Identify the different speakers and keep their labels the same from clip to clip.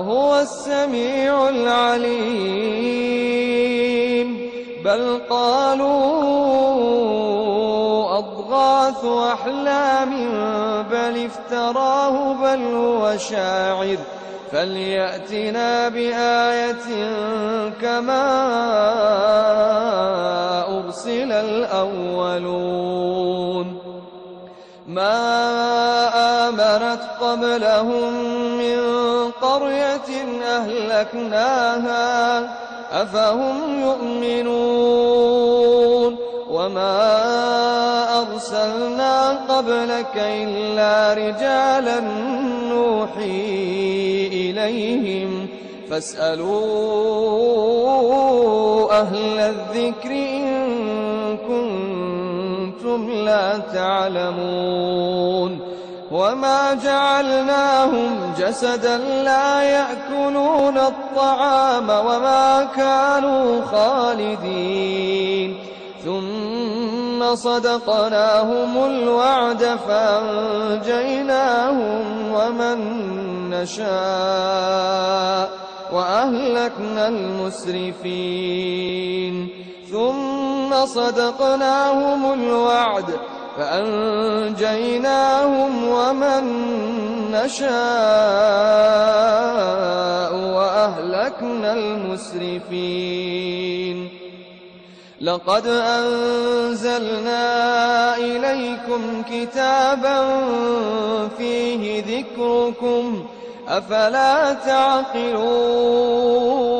Speaker 1: وهو السميع العليم بل قالوا أضغاث أحلام بل افتراه بل هو شاعر فليأتنا بآية كما أرسل الأولون ما آمنت قبلهم من قرية أهلكناها أفهم يؤمنون وما أرسلنا قبلك إلا رجالا نوحي إليهم فاسألوا أهل الذكر إن كنتم لا تعلمون وما جعلناهم جسدا لا يأكلون الطعام وما كانوا خالدين ثم صدقناهم الوعد فأنجيناهم ومن نشاء وأهلكنا المسرفين ثم صدقناهم الوعد فأنجيناهم ومن نشاء وأهلكنا المسرفين لقد أنزلنا إليكم كتابا فيه ذكركم أفلا تعقلون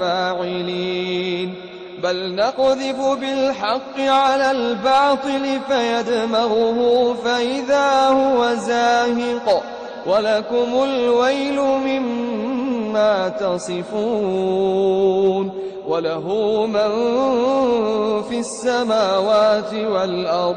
Speaker 1: فاعلين بل نقذف بالحق على الباطل فيدمغه فإذا هو زاهق ولكم الويل مما تصفون وله من في السماوات والأرض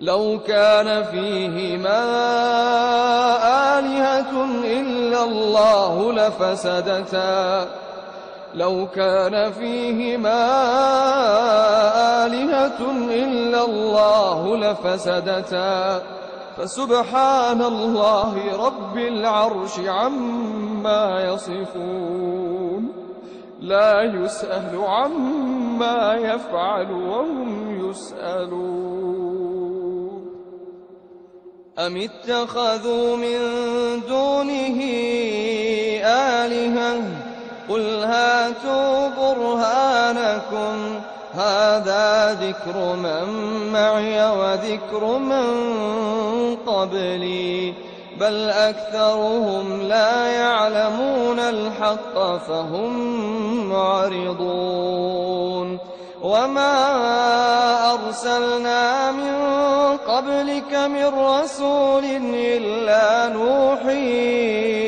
Speaker 1: لو كان فيهما آلهة إلا الله لفسدتا لو كان فيهما آلهة إلا الله لفسدتا فسبحان الله رب العرش عما يصفون لا يسأل عما ما يفعل وهم يسألون أم اتخذوا من دونه آلهة قل هاتوا برهانكم هذا ذكر من معي وذكر من قبلي بل أكثرهم لا يعلمون الحق فهم معرضون وما أرسلنا من قبلك من رسول إلا نوحي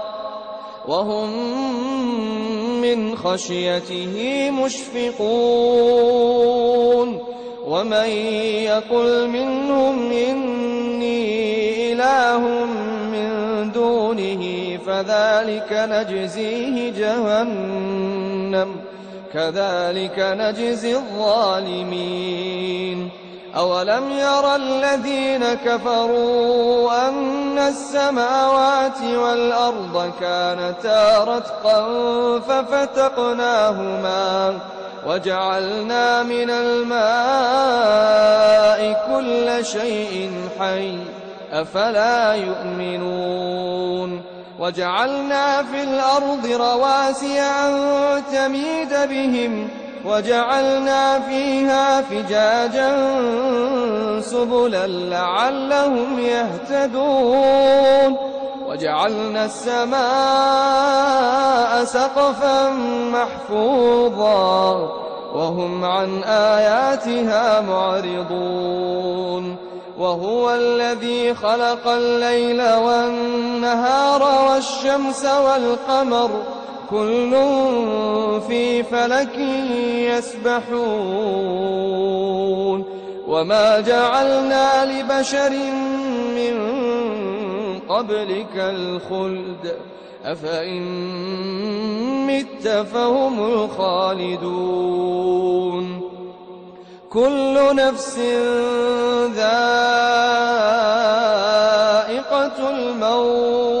Speaker 1: وهم من خشيته مشفقون ومن يقل منهم إني إله من دونه فذلك نجزيه جهنم كذلك نجزي الظالمين أولم ير الذين كفروا أن السماوات والأرض كانتا رتقا ففتقناهما وجعلنا من الماء كل شيء حي أفلا يؤمنون وجعلنا في الأرض رواسي أن تميد بهم وجعلنا فيها فجاجا سبلا لعلهم يهتدون وجعلنا السماء سقفا محفوظا وهم عن آياتها معرضون وهو الذي خلق الليل والنهار والشمس والقمر وكل في فلك يسبحون وما جعلنا لبشر من قبلك الخلد أفإن مت فهم الخالدون كل نفس ذائقة الموت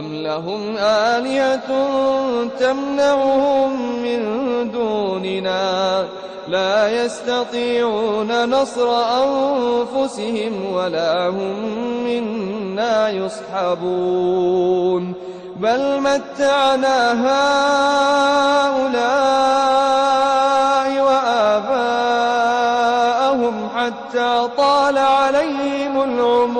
Speaker 1: أم لهم آلية تمنعهم من دوننا لا يستطيعون نصر أنفسهم ولا هم منا يصحبون بل متعنا هؤلاء وآباءهم حتى طال عليهم العمر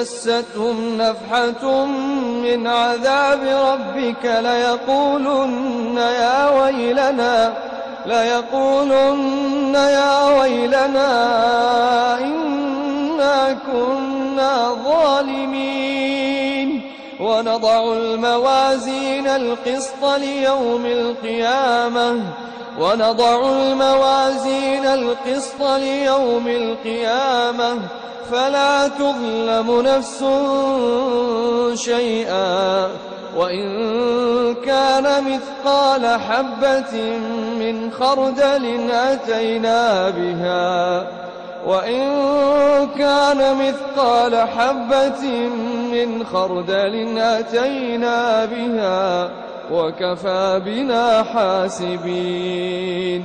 Speaker 1: مستهم نفحة من عذاب ربك ليقولن يا ويلنا ليقولن يا ويلنا إنا كنا ظالمين ونضع الموازين القسط ليوم القيامة ونضع الموازين القسط ليوم القيامة فلا تظلم نفس شيئا وإن كان مثقال حبة من خردل أتينا بها وإن كان مثقال حبة من خردل أتينا بها وكفى بنا حاسبين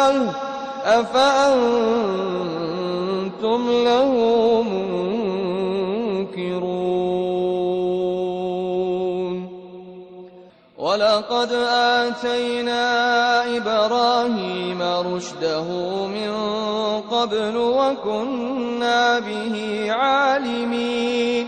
Speaker 1: أفأنتم له منكرون ولقد آتينا إبراهيم رشده من قبل وكنا به عالمين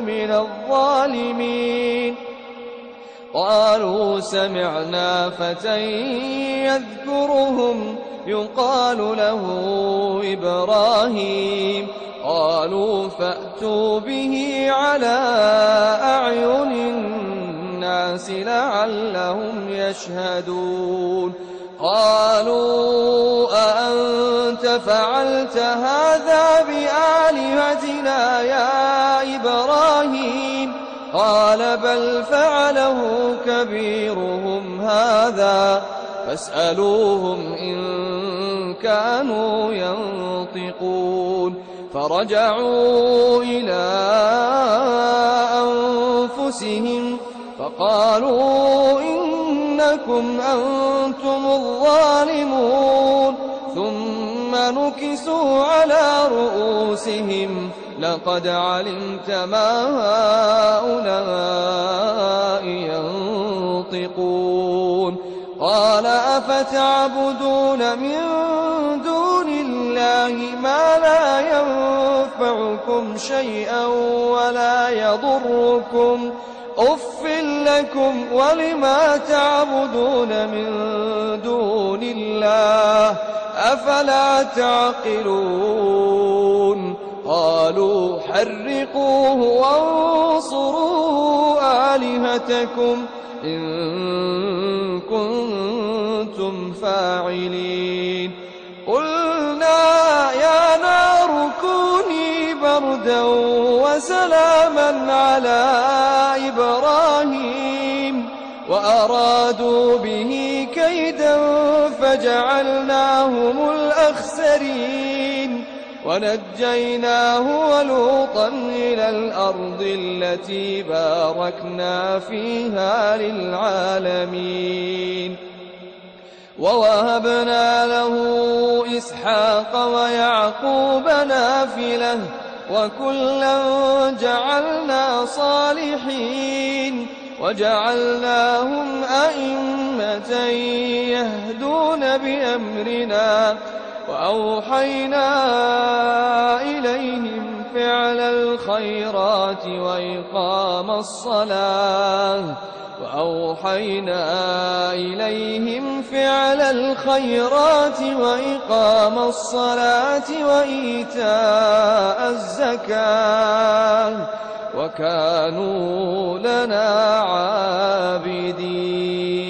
Speaker 1: من الظالمين قالوا سمعنا فتى يذكرهم يقال له إبراهيم قالوا فأتوا به على أعين الناس لعلهم يشهدون قالوا أأنت فعلت هذا بآلهتنا يا إبراهيم قال بل فعله كبيرهم هذا فاسألوهم إن كانوا ينطقون فرجعوا إلى أنفسهم فقالوا إن إنكم أنتم الظالمون ثم نكسوا على رؤوسهم لقد علمت ما هؤلاء ينطقون قال أفتعبدون من دون الله ما لا ينفعكم شيئا ولا يضركم ۖ أف لكم ولما تعبدون من دون الله أفلا تعقلون قالوا حرقوه وانصروا آلهتكم إن كنتم فاعلين قل هدى وسلاما على إبراهيم وأرادوا به كيدا فجعلناهم الأخسرين ونجيناه ولوطا إلى الأرض التي باركنا فيها للعالمين ووهبنا له إسحاق ويعقوب نافله وكلا جعلنا صالحين وجعلناهم أئمة يهدون بأمرنا وأوحينا إليهم فعل الخيرات وإقام الصلاة وأوحينا إليهم فعل الخيرات وإقام الصلاة وإيتاء الزكاة وكانوا لنا عابدين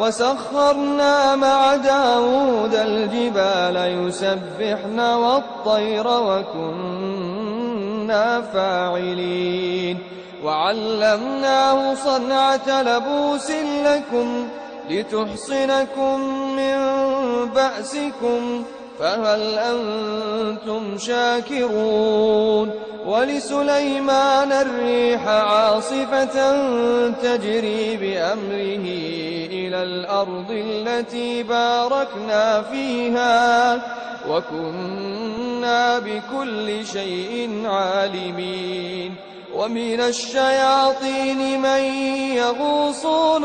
Speaker 1: وسخرنا مع داود الجبال يسبحن والطير وكنا فاعلين وعلمناه صنعة لبوس لكم لتحصنكم من بأسكم فهل أنتم شاكرون ولسليمان الريح عاصفة تجري بأمره إلى الأرض التي باركنا فيها وكنا بكل شيء عالمين ومن الشياطين من يغوصون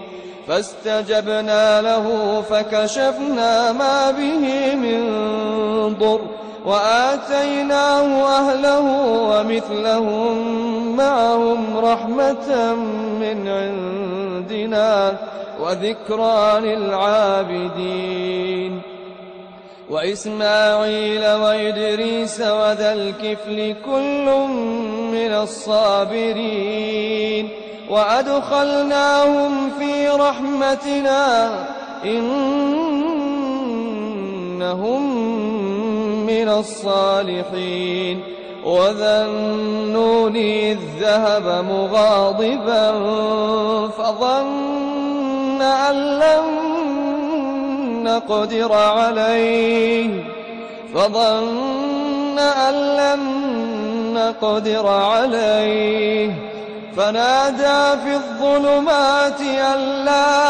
Speaker 1: فاستجبنا له فكشفنا ما به من ضر وآتيناه أهله ومثلهم معهم رحمة من عندنا وذكرى للعابدين وإسماعيل وإدريس وذا الكفل كل من الصابرين وأدخلناهم في رحمتنا إنهم من الصالحين وذا الذهب إذ ذهب مغاضبا فظن أن لن نقدر عليه فظن أن لن نقدر عليه فنادى في الظلمات أن لا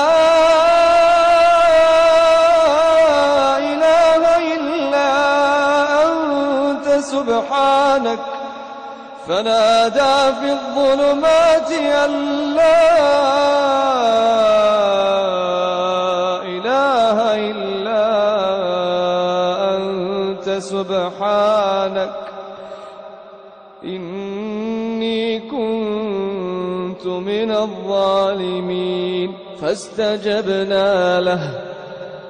Speaker 1: إله إلا أنت سبحانك فنادى في الظلمات أن لا إله إلا أنت سبحانك إني كنت كنت من الظالمين فاستجبنا له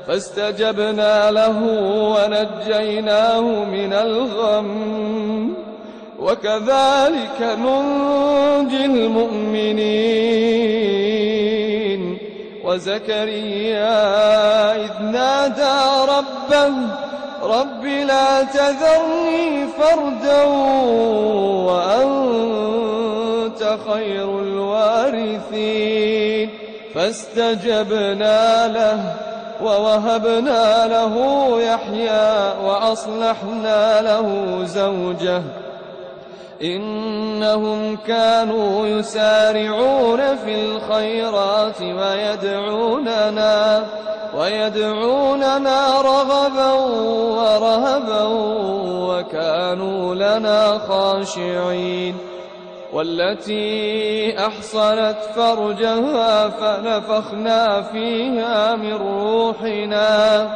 Speaker 1: فاستجبنا له ونجيناه من الغم وكذلك ننجي المؤمنين وزكريا إذ نادى ربه رب لا تذرني فردا وأنت خير الوارثين فاستجبنا له ووهبنا له يحيى وأصلحنا له زوجه إنهم كانوا يسارعون في الخيرات ويدعوننا ويدعوننا رغبا ورهبا وكانوا لنا خاشعين والتي أحصنت فرجها فنفخنا فيها من روحنا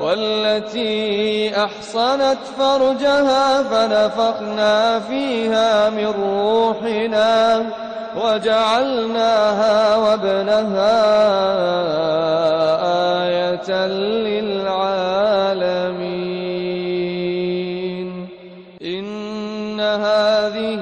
Speaker 1: والتي أحصنت فرجها فنفخنا فيها من روحنا وجعلناها وابنها آية للعالمين إن هذه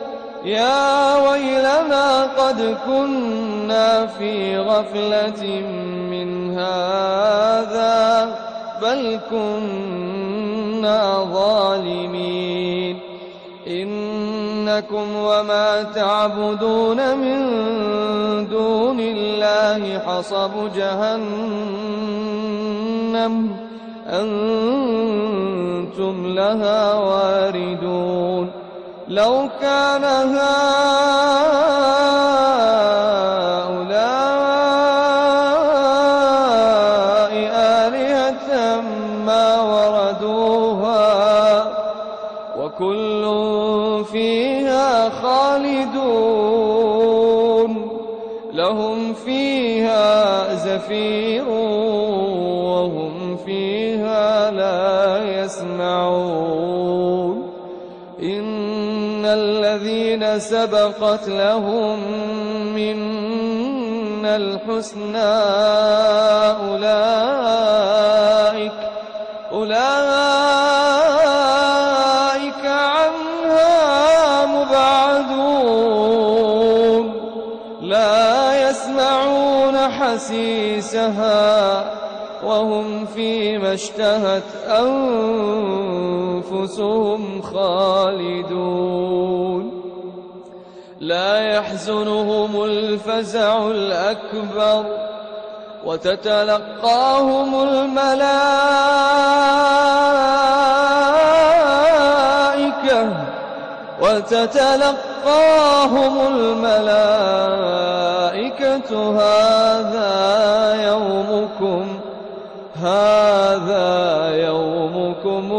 Speaker 1: يا ويلنا قد كنا في غفلة من هذا بل كنا ظالمين إنكم وما تعبدون من دون الله حصب جهنم أنتم لها واردون لو كان هؤلاء آلهة ما وردوها وكل فيها خالدون لهم فيها زفير الذين سبقت لهم منا الحسنى أولئك أولئك عنها مبعدون لا يسمعون حسيسها وهم فيما اشتهت أنفسهم خالدون لا يحزنهم الفزع الأكبر وتتلقاهم الملائكة وتتلقاهم الملائكة هذا يومكم هذا يومكم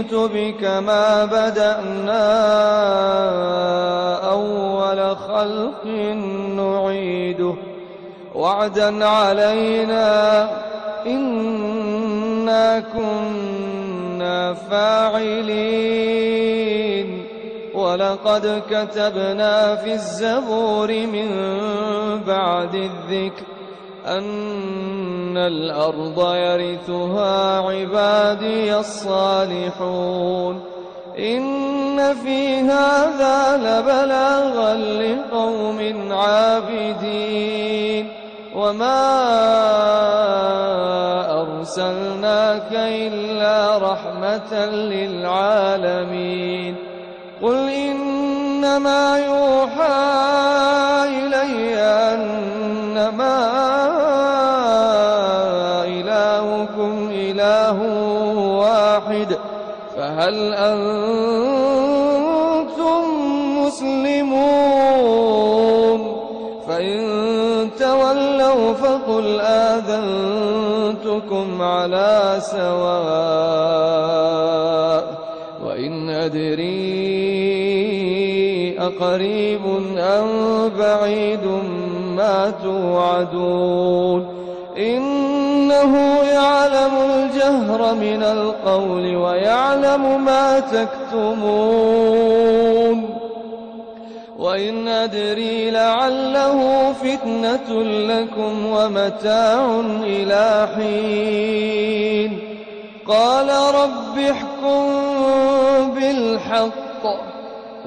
Speaker 1: الكتب كما بدأنا أول خلق نعيده وعدا علينا إنا كنا فاعلين ولقد كتبنا في الزبور من بعد الذكر أن الأرض يرثها عبادي الصالحون إن في هذا لبلاغا لقوم عابدين وما أرسلناك إلا رحمة للعالمين قل إنما يوحى إلي أن إنما إلهكم إله واحد فهل أنتم مسلمون فإن تولوا فقل آذنتكم على سواء وإن أدري أقريب أم بعيد ما توعدون إنه يعلم الجهر من القول ويعلم ما تكتمون وإن أدري لعله فتنة لكم ومتاع إلى حين قال رب احكم بالحق